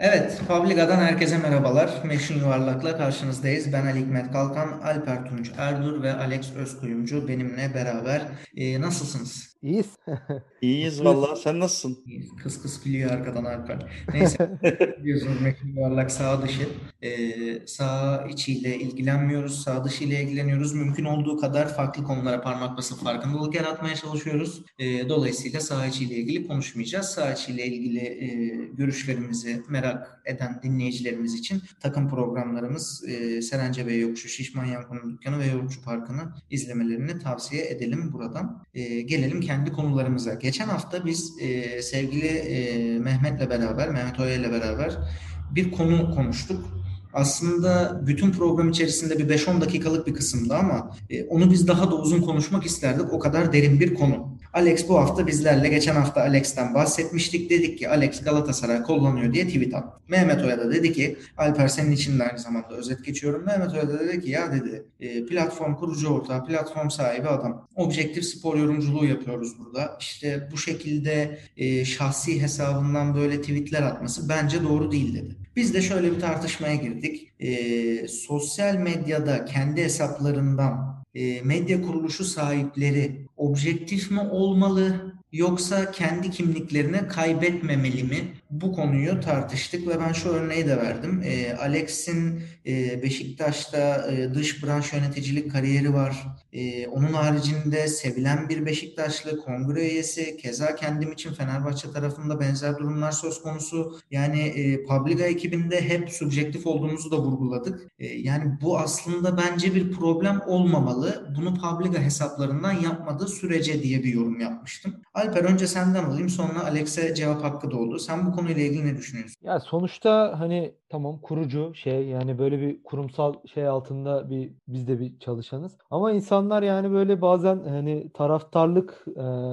Evet, Publica'dan herkese merhabalar. Meşin Yuvarlak'la karşınızdayız. Ben Ali Hikmet Kalkan, Alper Tunç Erdur ve Alex Özkuyumcu benimle beraber. Ee, nasılsınız? İyiyiz. İyiyiz valla. Sen nasılsın? Kıs kıs gülüyor arkadan Alper. Neyse, biliyorsunuz Meşin Yuvarlak sağ dışı. Ee, sağ içiyle ilgilenmiyoruz, sağ dışı ile ilgileniyoruz. Mümkün olduğu kadar farklı konulara parmak basıp farkındalık yaratmaya çalışıyoruz. Ee, dolayısıyla sağ içiyle ilgili konuşmayacağız. Sağ içiyle ilgili e, görüşlerimizi merak eden dinleyicilerimiz için takım programlarımız e, Serence Bey Yokuşu, Şişman Yankon'un Dükkanı ve Yoğurtçu Parkı'nı izlemelerini tavsiye edelim buradan. E, gelelim kendi konularımıza. Geçen hafta biz e, sevgili e, Mehmet'le beraber, Mehmet Oya ile beraber bir konu konuştuk. Aslında bütün program içerisinde bir 5-10 dakikalık bir kısımdı ama e, onu biz daha da uzun konuşmak isterdik. O kadar derin bir konu. Alex bu hafta bizlerle geçen hafta Alex'ten bahsetmiştik. Dedik ki Alex Galatasaray kullanıyor diye tweet attı. Mehmet Oya da dedi ki Alper senin için de aynı zamanda özet geçiyorum. Mehmet Oya da dedi ki ya dedi e, platform kurucu ortağı, platform sahibi adam. Objektif spor yorumculuğu yapıyoruz burada. İşte bu şekilde e, şahsi hesabından böyle tweetler atması bence doğru değil dedi. Biz de şöyle bir tartışmaya girdik. E, sosyal medyada kendi hesaplarından medya kuruluşu sahipleri objektif mi olmalı yoksa kendi kimliklerini kaybetmemeli mi? Bu konuyu tartıştık ve ben şu örneği de verdim. E, Alex'in e, Beşiktaş'ta e, dış branş yöneticilik kariyeri var. E, onun haricinde sevilen bir Beşiktaşlı kongre üyesi. Keza kendim için Fenerbahçe tarafında benzer durumlar söz konusu. Yani e, Publica ekibinde hep subjektif olduğumuzu da vurguladık. E, yani bu aslında bence bir problem olmamalı. Bunu Publica hesaplarından yapmadığı sürece diye bir yorum yapmıştım. Alper önce senden alayım sonra Alex'e cevap hakkı doğdu. Sen bu konuyla ilgili ne düşünüyorsun? Ya sonuçta hani tamam kurucu şey yani böyle bir kurumsal şey altında bir biz de bir çalışanız. Ama insanlar yani böyle bazen hani taraftarlık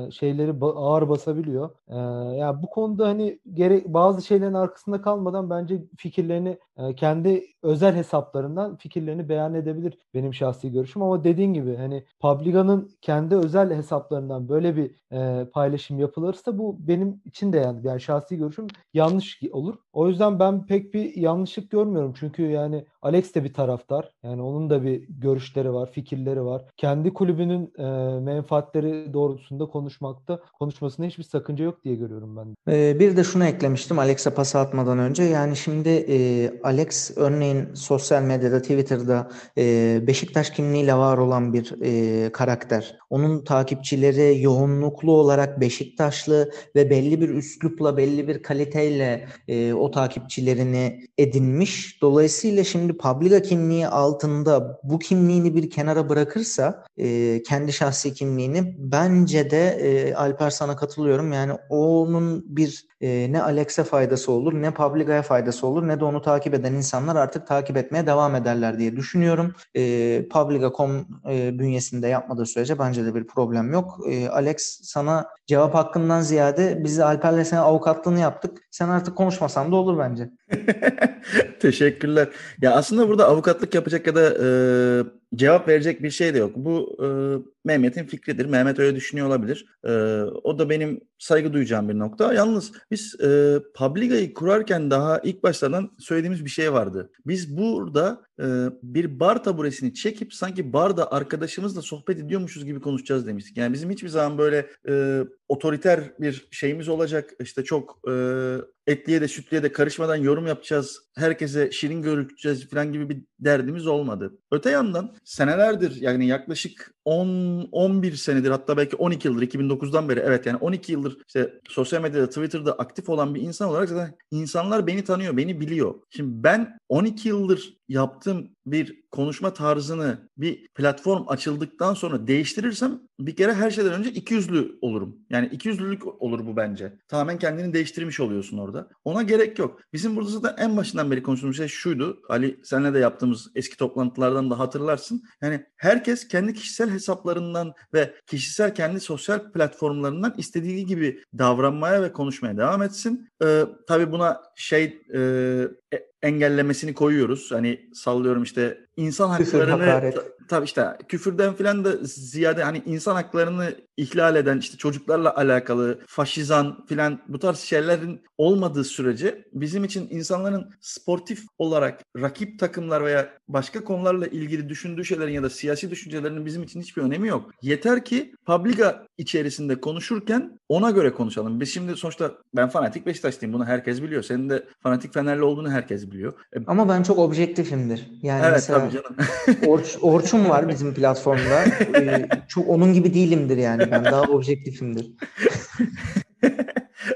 e, şeyleri ba- ağır basabiliyor. E, ya yani bu konuda hani gerek bazı şeylerin arkasında kalmadan bence fikirlerini e, kendi özel hesaplarından fikirlerini beyan edebilir benim şahsi görüşüm ama dediğin gibi hani Publica'nın kendi özel hesaplarından böyle bir e, paylaşım yapılırsa bu benim için de yani, yani şahsi görüşüm yanlış olur. O yüzden ben pek bir yanlışlık görmüyorum. Çünkü yani Alex de bir taraftar. Yani onun da bir görüşleri var, fikirleri var. Kendi kulübünün e, menfaatleri doğrultusunda konuşmakta, konuşmasında hiçbir sakınca yok diye görüyorum ben. Ee, bir de şunu eklemiştim Alex'e pas atmadan önce. Yani şimdi e, Alex örneğin sosyal medyada, Twitter'da e, Beşiktaş kimliğiyle var olan bir e, karakter. Onun takipçileri yoğunluklu olarak Beşiktaşlı ve belli bir üslupla, belli bir kaliteyle e, o takipçilerini edinmiş. Dolayısıyla şimdi Publica kimliği altında bu kimliğini bir kenara bırakırsa e, kendi şahsi kimliğini bence de e, Alper sana katılıyorum. Yani onun bir e, ne Alex'e faydası olur ne Publica'ya faydası olur ne de onu takip eden insanlar artık takip etmeye devam ederler diye düşünüyorum. E, Publica.com e, bünyesinde yapmadığı sürece bence de bir problem yok. E, Alex sana cevap hakkından ziyade biz Alper'le senin avukatlığını yaptık. Sen artık konuşmasan da olur bence. Teşekkürler. Ya aslında burada avukatlık yapacak ya da e, cevap verecek bir şey de yok. Bu e, Mehmet'in fikridir. Mehmet öyle düşünüyor olabilir. E, o da benim saygı duyacağım bir nokta. Yalnız biz e, Publica'yı kurarken daha ilk başlardan söylediğimiz bir şey vardı. Biz burada e, bir bar taburesini çekip sanki barda arkadaşımızla sohbet ediyormuşuz gibi konuşacağız demiştik. Yani bizim hiçbir zaman böyle e, otoriter bir şeyimiz olacak. İşte çok e, etliye de sütlüye de karışmadan yorum yapacağız. Herkese şirin göreceğiz falan gibi bir derdimiz olmadı. Öte yandan senelerdir yani yaklaşık 10 11 senedir hatta belki 12 yıldır 2009'dan beri evet yani 12 yıldır işte sosyal medyada Twitter'da aktif olan bir insan olarak zaten insanlar beni tanıyor, beni biliyor. Şimdi ben 12 yıldır yaptığım bir konuşma tarzını bir platform açıldıktan sonra değiştirirsem bir kere her şeyden önce ikiyüzlü olurum. Yani ikiyüzlülük olur bu bence. Tamamen kendini değiştirmiş oluyorsun orada. Ona gerek yok. Bizim burada zaten en başından beri konuştuğumuz şey şuydu. Ali senle de yaptığımız eski toplantılardan da hatırlarsın. Yani herkes kendi kişisel hesaplarından ve kişisel kendi sosyal platformlarından istediği gibi davranmaya ve konuşmaya devam etsin. Ee, tabii buna şey e, engellemesini koyuyoruz. Hani sallıyorum işte insan haklarını tabii işte küfürden filan da ziyade hani insan haklarını ihlal eden işte çocuklarla alakalı faşizan filan bu tarz şeylerin olmadığı sürece bizim için insanların sportif olarak rakip takımlar veya başka konularla ilgili düşündüğü şeylerin ya da siyasi düşüncelerinin bizim için hiçbir önemi yok. Yeter ki Publica içerisinde konuşurken ona göre konuşalım. Biz şimdi sonuçta ben fanatik Beşiktaşlıyım. Bunu herkes biliyor. Senin de fanatik Fenerli olduğunu herkes biliyor. E, Ama ben çok objektifimdir. Yani evet mesela tabii canım. Orç, Orçun var bizim platformda. Ee, çok onun gibi değilimdir yani. Ben daha objektifimdir.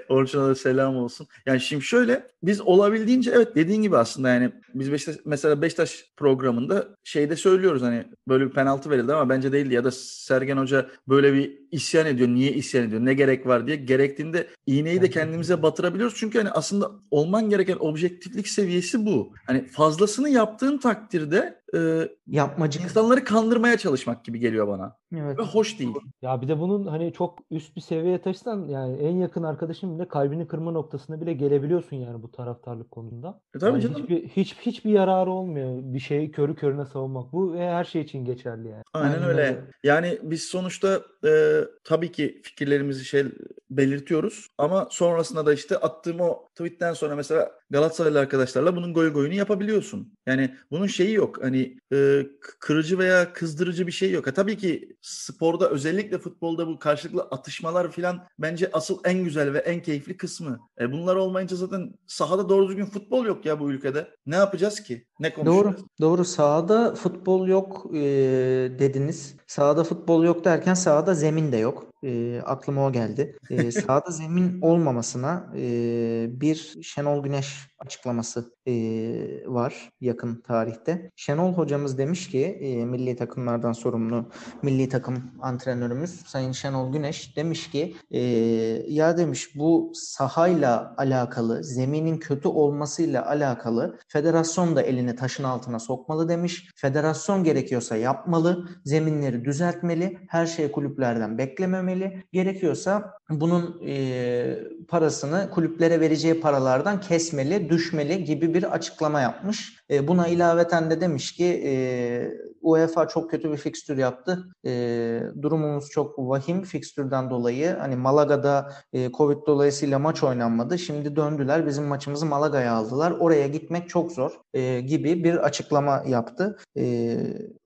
Orçun'a da selam olsun. Yani şimdi şöyle biz olabildiğince evet dediğin gibi aslında yani biz Beşiktaş, mesela Beşiktaş programında şeyde söylüyoruz hani böyle bir penaltı verildi ama bence değildi ya da Sergen Hoca böyle bir isyan ediyor. Niye isyan ediyor? Ne gerek var diye. Gerektiğinde iğneyi de kendimize batırabiliyoruz. Çünkü hani aslında olman gereken objektiflik seviyesi bu. Hani fazlasını yaptığın takdirde e, Yapmacık. insanları kandırmaya çalışmak gibi geliyor bana. Evet. Ve hoş değil. Ya bir de bunun hani çok üst bir seviyeye taşısan yani en yakın arkadaşın bile kalbini kırma noktasına bile gelebiliyorsun yani bu taraftarlık konusunda. E tabii Yani canım. hiçbir, hiç, hiçbir yararı olmuyor bir şeyi körü körüne savunmak. Bu ve her şey için geçerli yani. Aynen, Aynen öyle. öyle. Yani biz sonuçta e, tabii ki fikirlerimizi şey belirtiyoruz ama sonrasında da işte attığım o tweetten sonra mesela Galatasaraylı arkadaşlarla bunun goy goyunu yapabiliyorsun. Yani bunun şeyi yok. Hani e, k- kırıcı veya kızdırıcı bir şey yok. Ha, tabii ki sporda özellikle futbolda bu karşılıklı atışmalar falan bence asıl en güzel ve en keyifli kısmı. E, bunlar olmayınca zaten sahada doğru düzgün futbol yok ya bu ülkede. Ne yapacağız ki? Ne Doğru, konuşacağız? doğru. Sahada futbol yok e, dediniz. Sahada futbol yok derken sahada zemin de yok. E, aklıma o geldi. E, sahada zemin olmamasına e, bir Şenol Güneş açıklaması e, var yakın tarihte. Şenol hocamız demiş ki e, milli takımlardan sorumlu milli takım antrenörümüz Sayın Şenol Güneş demiş ki e, ya demiş bu sahayla alakalı zeminin kötü olmasıyla alakalı federasyon da elini taşın altına sokmalı demiş. Federasyon gerekiyorsa yapmalı, zeminleri düzeltmeli, her şey kulüplerden beklememeli. Gerekiyorsa bunun e, parasını kulüplere vereceği paralardan kesmeli, düşmeli gibi bir açıklama yapmış. E, buna ilaveten de demiş ki e, UEFA çok kötü bir fikstür yaptı. E, durumumuz çok vahim fikstürden dolayı. Hani Malaga'da e, Covid dolayısıyla maç oynanmadı. Şimdi döndüler bizim maçımızı Malaga'ya aldılar. Oraya gitmek çok zor e, gibi bir açıklama yaptı. E,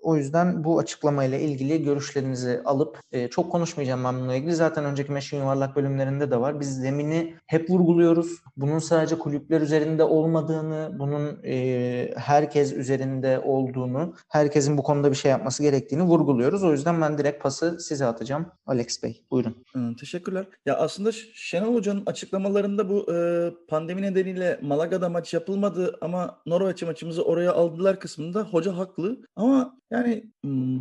o yüzden bu açıklamayla ilgili görüşlerinizi alıp e, çok konuşmayacağım ben bununla ilgili. Zaten önceki Meşin Yuvarlak bölümlerinde de var. Biz zemini hep vurguluyoruz. Bunun sadece kulüpler üzerinde olmadığını, bunun e, herkes üzerinde olduğunu, herkesin bu konuda bir şey yapması gerektiğini vurguluyoruz. O yüzden ben direkt pası size atacağım. Alex Bey buyurun. Hı, teşekkürler. Ya aslında Şenol Hoca'nın açıklamalarında bu e, pandemi nedeniyle Malaga'da maç yapılmadı ama Norveç maçımızı oraya aldılar kısmında hoca haklı. Ama yani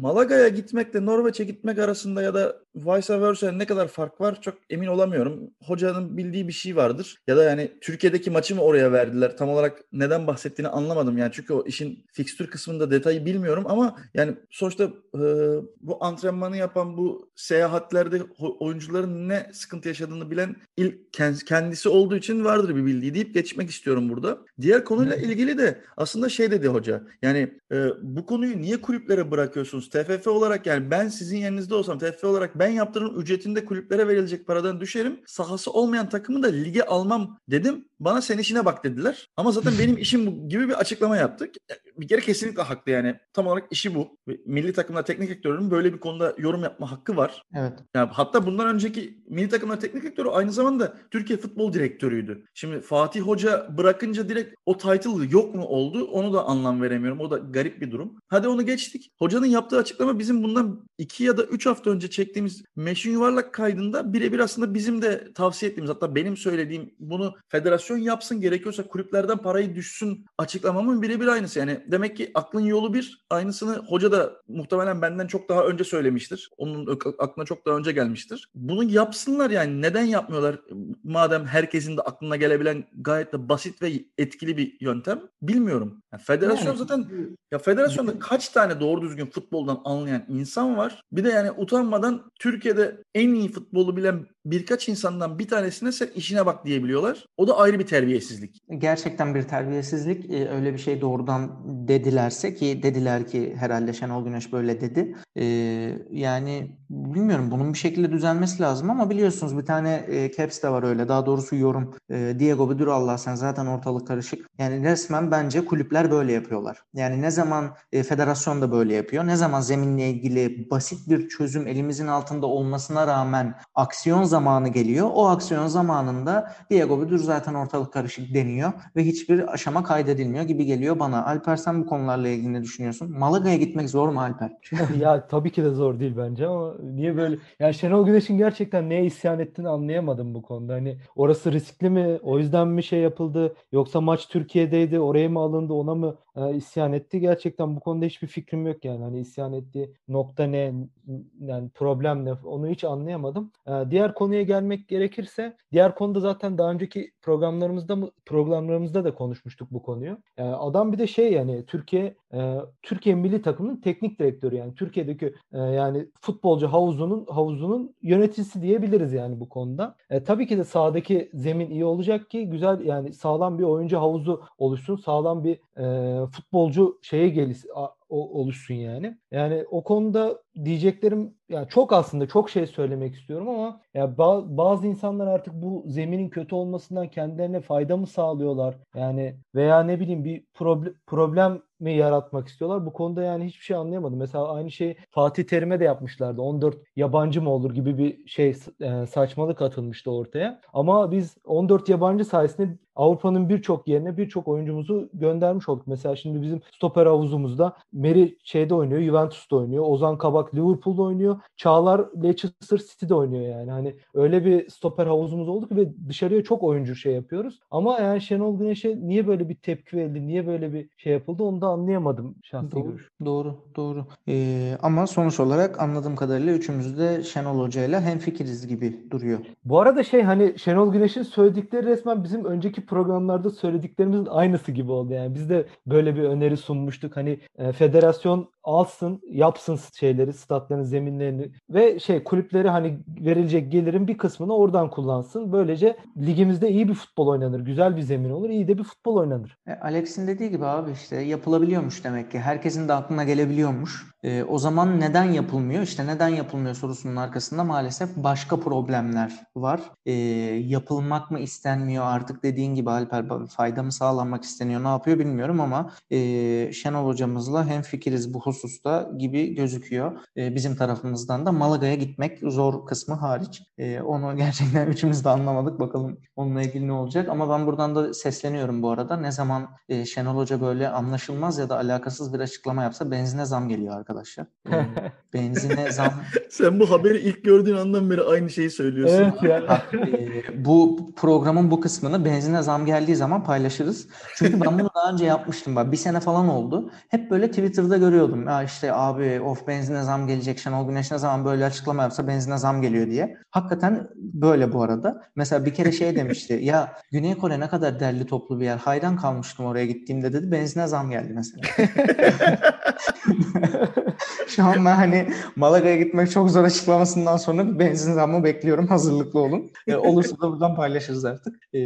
Malaga'ya gitmekle Norveç'e gitmek arasında ya da vice versa ne kadar fark var çok emin olamıyorum. Hocanın bildiği bir şey vardır. Ya da yani Türkiye'deki maçı mı oraya verdiler? Tam olarak neden bahsettiğini anlamadım. Yani çünkü o işin fikstür kısmında detayı bilmiyorum ama yani sonuçta e, bu antrenmanı yapan bu seyahatlerde oyuncuların ne sıkıntı yaşadığını bilen ilk kend- kendisi olduğu için vardır bir bildiği deyip geçmek istiyorum burada. Diğer konuyla ilgili de aslında şey dedi hoca. Yani e, bu konuyu niye kulüplere bırakıyorsunuz? TFF olarak yani ben sizin yerinizde olsam TFF olarak ben yaptığım ücretinde kulüplere verilecek paradan düşerim. Sahası olmayan takımı da lige almam dedim. Bana sen işine bak dediler. Ama zaten benim işim bu gibi bir açıklama yaptık. Bir kere kesinlikle haklı yani. Tam olarak işi bu. Milli takımlar teknik direktörünün böyle bir konuda yorum yapma hakkı var. Evet. Yani hatta bundan önceki milli takımlar teknik direktörü aynı zamanda Türkiye futbol direktörüydü. Şimdi Fatih Hoca bırakınca direkt o title yok mu oldu? Onu da anlam veremiyorum. O da garip bir durum. Hadi onu geçtik. Hocanın yaptığı açıklama bizim bundan iki ya da üç hafta önce çektiğimiz Meşin Yuvarlak kaydında birebir aslında bizim de tavsiye ettiğimiz hatta benim söylediğim bunu federasyon yapsın gerekiyorsa kulüplerden parayı düşsün açıklamamın birebir aynısı. Yani demek ki aklın yolu bir. Aynısını hoca da muhtemelen benden çok daha önce söylemiştir. Onun ak- aklına çok daha önce gelmiştir. Bunu yapsınlar yani. Neden yapmıyorlar? Madem herkesin de aklına gelebilen gayet de basit ve etkili bir yöntem. Bilmiyorum. Yani federasyon Yani- zaten ya federasyonda kaç tane doğru düzgün futboldan anlayan insan var? Bir de yani utanmadan Türkiye'de en iyi futbolu bilen birkaç insandan bir tanesine sen işine bak diyebiliyorlar. O da ayrı bir terbiyesizlik. Gerçekten bir terbiyesizlik. Ee, öyle bir şey doğrudan dedilerse ki dediler ki herhalde Şenol Güneş böyle dedi. Ee, yani bilmiyorum bunun bir şekilde düzelmesi lazım ama biliyorsunuz bir tane e, caps de var öyle. Daha doğrusu yorum. E, Diego bir dur Allah sen zaten ortalık karışık. Yani resmen bence kulüpler böyle yapıyorlar. Yani ne zaman e, federasyon da böyle yapıyor. Ne zaman zeminle ilgili basit bir çözüm elimizin altında olmasına rağmen aksiyon zamanı geliyor. O aksiyon zamanında Diego Budur zaten ortalık karışık deniyor ve hiçbir aşama kaydedilmiyor gibi geliyor bana. Alper sen bu konularla ilgili ne düşünüyorsun? Malaga'ya gitmek zor mu Alper? ya tabii ki de zor değil bence ama niye böyle? Yani Şenol Güneş'in gerçekten neye isyan ettiğini anlayamadım bu konuda. Hani orası riskli mi? O yüzden mi şey yapıldı? Yoksa maç Türkiye'deydi, oraya mı alındı, ona mı e, isyan etti? Gerçekten bu konuda hiçbir fikrim yok yani. Hani isyan ettiği nokta ne? Yani problem ne? Onu hiç anlayamadım. E, diğer konuya gelmek gerekirse, diğer konuda zaten daha önceki programlarımızda mı programlarımızda da konuşmuştuk bu konuyu. E, adam bir de şey yani Türkiye e, Türkiye milli takımının teknik direktörü yani Türkiye'deki e, yani futbolcu havuzunun havuzunun yöneticisi diyebiliriz yani bu konuda. E, tabii ki de sahadaki zemin iyi olacak ki güzel yani sağlam bir oyuncu havuzu oluşsun. Sağlam bir e, futbolcu şeye gelsin oluşsun yani. Yani o konuda diyeceklerim yani çok aslında çok şey söylemek istiyorum ama ya bazı insanlar artık bu zeminin kötü olmasından kendilerine fayda mı sağlıyorlar? Yani veya ne bileyim bir problem problem mi yaratmak istiyorlar? Bu konuda yani hiçbir şey anlayamadım. Mesela aynı şey Fatih Terim'e de yapmışlardı. 14 yabancı mı olur gibi bir şey e, saçmalık atılmıştı ortaya. Ama biz 14 yabancı sayesinde Avrupa'nın birçok yerine birçok oyuncumuzu göndermiş olduk. Mesela şimdi bizim stoper havuzumuzda Meri şeyde oynuyor, Juventus'ta oynuyor. Ozan Kabak Liverpool'da oynuyor. Çağlar Leicester City'de oynuyor yani. Hani öyle bir stoper havuzumuz oldu ki ve dışarıya çok oyuncu şey yapıyoruz. Ama yani Şenol Güneş'e niye böyle bir tepki verildi, niye böyle bir şey yapıldı onu da anlayamadım şahsi doğru, görüş. Doğru, doğru. Ee, ama sonuç olarak anladığım kadarıyla üçümüz de Şenol Hoca'yla hemfikiriz gibi duruyor. Bu arada şey hani Şenol Güneş'in söyledikleri resmen bizim önceki programlarda söylediklerimizin aynısı gibi oldu. Yani biz de böyle bir öneri sunmuştuk. Hani e, federasyon alsın, yapsın şeyleri, statların zeminlerini ve şey kulüpleri hani verilecek gelirin bir kısmını oradan kullansın. Böylece ligimizde iyi bir futbol oynanır. Güzel bir zemin olur. iyi de bir futbol oynanır. E, Alex'in dediği gibi abi işte yapılabiliyormuş demek ki. Herkesin de aklına gelebiliyormuş. E, o zaman neden yapılmıyor? İşte neden yapılmıyor sorusunun arkasında maalesef başka problemler var. E, yapılmak mı istenmiyor artık dediğin gibi Alper fayda mı sağlanmak isteniyor ne yapıyor bilmiyorum ama e, Şenol hocamızla hem fikiriz bu hususta gibi gözüküyor. E, bizim tarafımızdan da Malaga'ya gitmek zor kısmı hariç. E, onu gerçekten üçümüz de anlamadık. Bakalım onunla ilgili ne olacak. Ama ben buradan da sesleniyorum bu arada. Ne zaman e, Şenol Hoca böyle anlaşılmaz ya da alakasız bir açıklama yapsa benzine zam geliyor arkadaşlar. E, benzine zam. Sen bu haberi ilk gördüğün andan beri aynı şeyi söylüyorsun. Evet ya. e, bu programın bu kısmını benzine zam geldiği zaman paylaşırız. Çünkü ben bunu daha önce yapmıştım. Bak bir sene falan oldu. Hep böyle Twitter'da görüyordum. Ya işte abi of benzine zam gelecek. Şenol Güneş ne zaman böyle açıklama yapsa benzine zam geliyor diye. Hakikaten böyle bu arada. Mesela bir kere şey demişti. ya Güney Kore ne kadar derli toplu bir yer. Hayran kalmıştım oraya gittiğimde dedi. Benzine zam geldi mesela. Şu an ben hani Malaga'ya gitmek çok zor açıklamasından sonra bir benzin zammı bekliyorum. Hazırlıklı olun. E, olursa da buradan paylaşırız artık. E,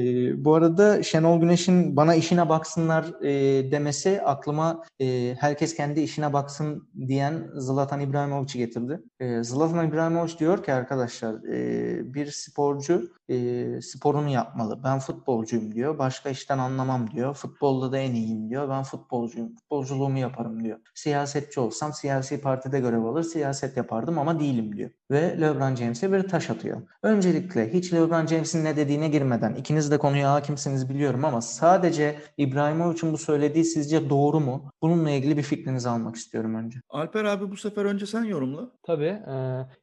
bu arada Şenol Güneş'in bana işine baksınlar e, demesi aklıma e, herkes kendi işine baksın diyen Zlatan İbrahimovic'i getirdi. E, Zlatan İbrahimovic diyor ki arkadaşlar e, bir sporcu e, sporunu yapmalı. Ben futbolcuyum diyor. Başka işten anlamam diyor. Futbolda da en iyiyim diyor. Ben futbolcuyum. Futbolculuğumu yaparım diyor. Siyasetçi olsam siyasi partide görev alır siyaset yapardım ama değilim diyor. Ve LeBron James'e bir taş atıyor. Öncelikle hiç LeBron James'in ne dediğine girmeden ikiniz de konuya hakimsiniz biliyorum ama sadece İbrahimovic'in bu söylediği sizce doğru mu? Bununla ilgili bir fikrinizi almak istiyorum önce. Alper abi bu sefer önce sen yorumla. Tabii. E,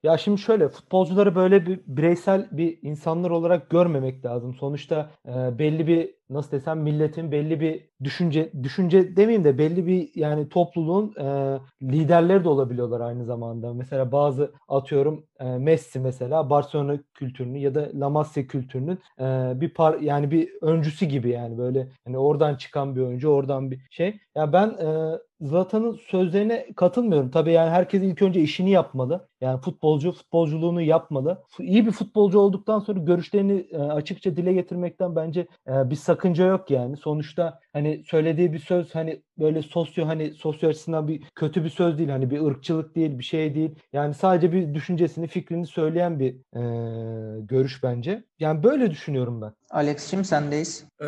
ya şimdi şöyle futbolcuları böyle bir bireysel bir insanlar olarak görmemek lazım. Sonuçta e, belli bir nasıl desem milletin belli bir düşünce düşünce demeyeyim de belli bir yani topluluğun e, liderleri de olabiliyorlar aynı zamanda. Mesela bazı atıyorum Messi mesela Barcelona kültürünü ya da La Masia kültürünün bir par yani bir öncüsü gibi yani böyle hani oradan çıkan bir oyuncu, oradan bir şey. Ya ben Zlatan'ın sözlerine katılmıyorum. Tabii yani herkes ilk önce işini yapmalı. Yani futbolcu futbolculuğunu yapmalı. İyi bir futbolcu olduktan sonra görüşlerini açıkça dile getirmekten bence bir sakınca yok yani. Sonuçta hani söylediği bir söz hani böyle sosyo hani sosyo açısından bir kötü bir söz değil. Hani bir ırkçılık değil, bir şey değil. Yani sadece bir düşüncesini, fikrini söyleyen bir e, görüş bence. Yani böyle düşünüyorum ben. Alex'cim sendeyiz. Ee,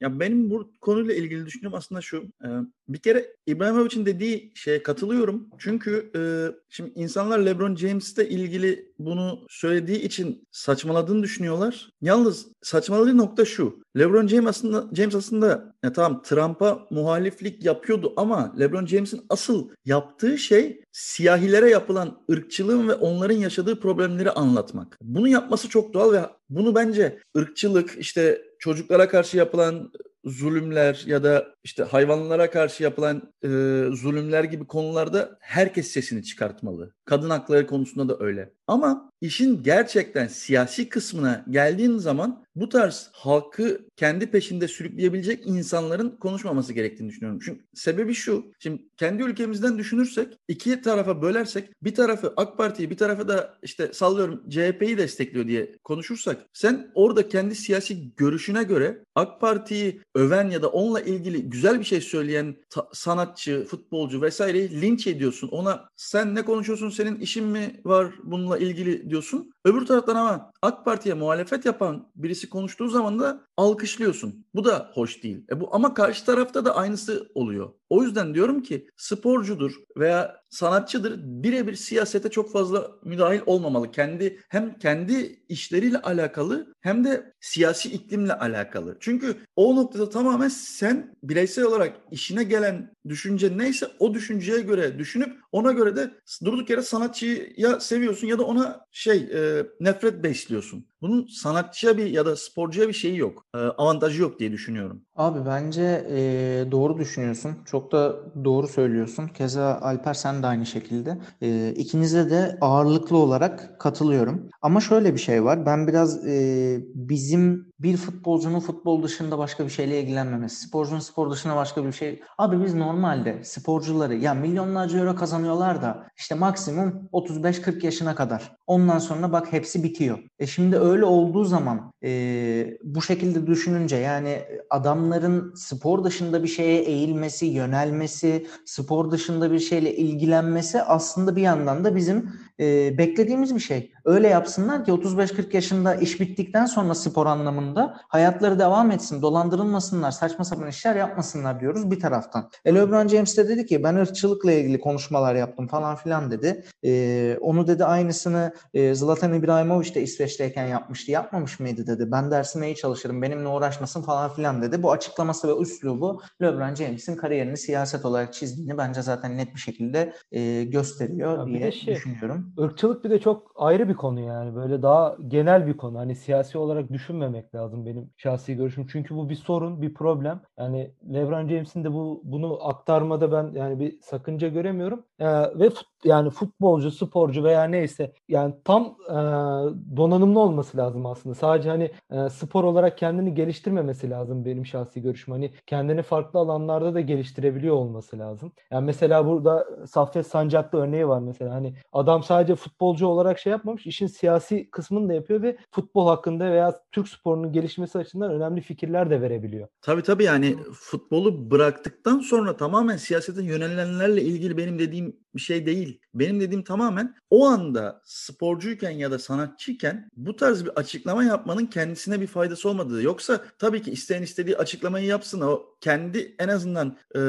ya benim bu konuyla ilgili düşüncem aslında şu. E, bir kere İbrahimovic'in dediği şeye katılıyorum. Çünkü e, şimdi insanlar LeBron James'le ilgili bunu söylediği için saçmaladığını düşünüyorlar. Yalnız saçmaladığı nokta şu. LeBron James aslında James aslında ya tamam Trump'a muhaliflik yapıyordu ama LeBron James'in asıl yaptığı şey siyahilere yapılan ırkçılığın ve onların yaşadığı problemleri anlatmak. Bunu yapması çok doğal ve bunu bence ırkçılık işte çocuklara karşı yapılan zulümler ya da işte hayvanlara karşı yapılan e, zulümler gibi konularda herkes sesini çıkartmalı. Kadın hakları konusunda da öyle. Ama işin gerçekten siyasi kısmına geldiğin zaman bu tarz halkı kendi peşinde sürükleyebilecek insanların konuşmaması gerektiğini düşünüyorum. Çünkü sebebi şu. Şimdi kendi ülkemizden düşünürsek, iki tarafa bölersek, bir tarafı AK Parti'yi, bir tarafı da işte sallıyorum CHP'yi destekliyor diye konuşursak, sen orada kendi siyasi görüşüne göre AK Parti'yi öven ya da onunla ilgili güzel bir şey söyleyen sanatçı, futbolcu vesaireyi linç ediyorsun. Ona sen ne konuşuyorsun, senin işin mi var bununla ilgili diyorsun. Öbür taraftan ama AK Parti'ye muhalefet yapan birisi konuştuğu zaman da alkışlıyorsun. Bu da hoş değil. E bu ama karşı tarafta da aynısı oluyor. O yüzden diyorum ki sporcudur veya sanatçıdır birebir siyasete çok fazla müdahil olmamalı. Kendi hem kendi işleriyle alakalı hem de siyasi iklimle alakalı. Çünkü o noktada tamamen sen bireysel olarak işine gelen düşünce neyse o düşünceye göre düşünüp ona göre de durduk yere sanatçıyı ya seviyorsun ya da ona şey e, nefret besliyorsun. Bunun sanatçıya bir ya da sporcuya bir şeyi yok. E, avantajı yok diye düşünüyorum. Abi bence e, doğru düşünüyorsun. Çok da doğru söylüyorsun. Keza Alper sen de aynı şekilde. E, ikinize de ağırlıklı olarak katılıyorum. Ama şöyle bir şey var. Ben biraz e, bizim bir futbolcunun futbol dışında başka bir şeyle ilgilenmemesi, sporcunun spor dışında başka bir şey. Abi biz normalde sporcuları ya milyonlarca euro kazanıyorlar da işte maksimum 35-40 yaşına kadar. Ondan sonra bak hepsi bitiyor. E şimdi öyle olduğu zaman e, bu şekilde düşününce yani adamların spor dışında bir şeye eğilmesi, yönelmesi, spor dışında bir şeyle ilgilenmesi aslında bir yandan da bizim e, beklediğimiz bir şey. Öyle yapsınlar ki 35-40 yaşında iş bittikten sonra spor anlamında hayatları devam etsin, dolandırılmasınlar, saçma sapan işler yapmasınlar diyoruz bir taraftan. E LeBron James de dedi ki ben ırkçılıkla ilgili konuşmalar yaptım falan filan dedi. E, onu dedi aynısını e, Zlatan İbrahimovic de İsveç'teyken yapmıştı. Yapmamış mıydı dedi. Ben dersime iyi çalışırım, benimle uğraşmasın falan filan dedi. Bu açıklaması ve üslubu LeBron James'in kariyerini siyaset olarak çizdiğini bence zaten net bir şekilde e, gösteriyor Ya diye şey, düşünüyorum. Irkçılık bir de çok ayrı bir konu yani. Böyle daha genel bir konu. Hani siyasi olarak düşünmemek lazım benim şahsi görüşüm. Çünkü bu bir sorun, bir problem. Yani LeBron James'in de bu bunu aktarmada ben yani bir sakınca göremiyorum. Ee, ve fut, yani futbolcu, sporcu veya neyse yani tam e, donanımlı olması lazım aslında. Sadece hani e, spor olarak kendini geliştirmemesi lazım benim şahsi görüşüm. Hani kendini farklı alanlarda da geliştirebiliyor olması lazım. Yani mesela burada Saffet Sancaklı örneği var mesela. Hani adam sadece futbolcu olarak şey yapmamış, işin siyasi kısmını da yapıyor ve futbol hakkında veya Türk sporunun gelişmesi açısından önemli fikirler de verebiliyor. Tabii tabii yani futbolu bıraktıktan sonra tamamen siyasete yönelenlerle ilgili benim dediğim bir şey değil. Benim dediğim tamamen o anda sporcuyken ya da sanatçıyken bu tarz bir açıklama yapmanın kendisine bir faydası olmadığı. Yoksa tabii ki isteyen istediği açıklamayı yapsın. O kendi en azından e,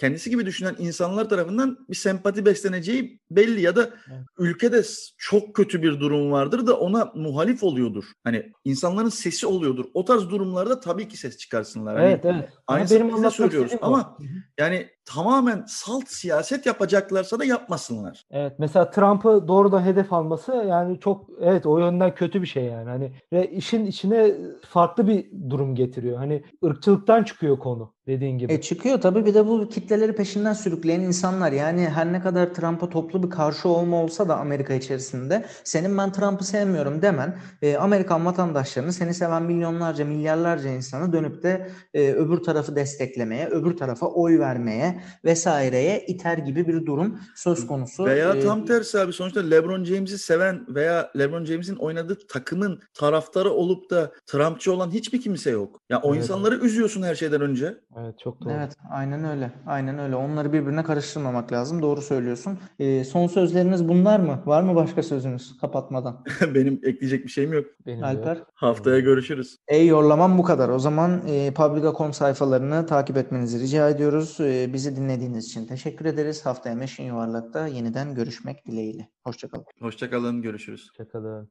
kendisi gibi düşünen insanlar tarafından bir sempati besleneceği belli ya da Evet. ülkede çok kötü bir durum vardır da ona muhalif oluyordur. Hani insanların sesi oluyordur. O tarz durumlarda tabii ki ses çıkarsınlar. Hani Evet evet. Ama Aynısını benim anlatmak söylüyoruz o. ama yani tamamen salt siyaset yapacaklarsa da yapmasınlar. Evet mesela Trump'ı doğrudan hedef alması yani çok evet o yönden kötü bir şey yani. Hani ve işin içine farklı bir durum getiriyor. Hani ırkçılıktan çıkıyor konu. Dediğin gibi. E çıkıyor tabii bir de bu kitleleri peşinden sürükleyen insanlar. Yani her ne kadar Trump'a toplu bir karşı olma olsa da Amerika içerisinde senin ben Trump'ı sevmiyorum demen e, Amerikan vatandaşlarını seni seven milyonlarca milyarlarca insanı dönüp de e, öbür tarafı desteklemeye, öbür tarafa oy vermeye vesaireye iter gibi bir durum söz konusu. Veya E, tam tersi abi sonuçta LeBron James'i seven veya LeBron James'in oynadığı takımın taraftarı olup da Trumpçı olan hiçbir kimse yok. Ya o Evet. insanları üzüyorsun her şeyden önce. Evet çok doğru. Evet, aynen öyle. Aynen öyle. Onları birbirine karıştırmamak lazım. Doğru söylüyorsun. E, son sözleriniz bunlar mı? Var mı başka sözünüz kapatmadan? Benim ekleyecek bir şeyim yok. Benim Alper? yok. Haftaya görüşürüz. Ey yorlamam bu kadar. O zaman e, Publica.com sayfalarını takip etmenizi rica ediyoruz. E, bizi dinlediğiniz için teşekkür ederiz. Haftaya Meşin Yuvarlak'ta yeniden görüşmek dileğiyle. Hoşçakalın. Hoşçakalın, görüşürüz. Hoşçakalın.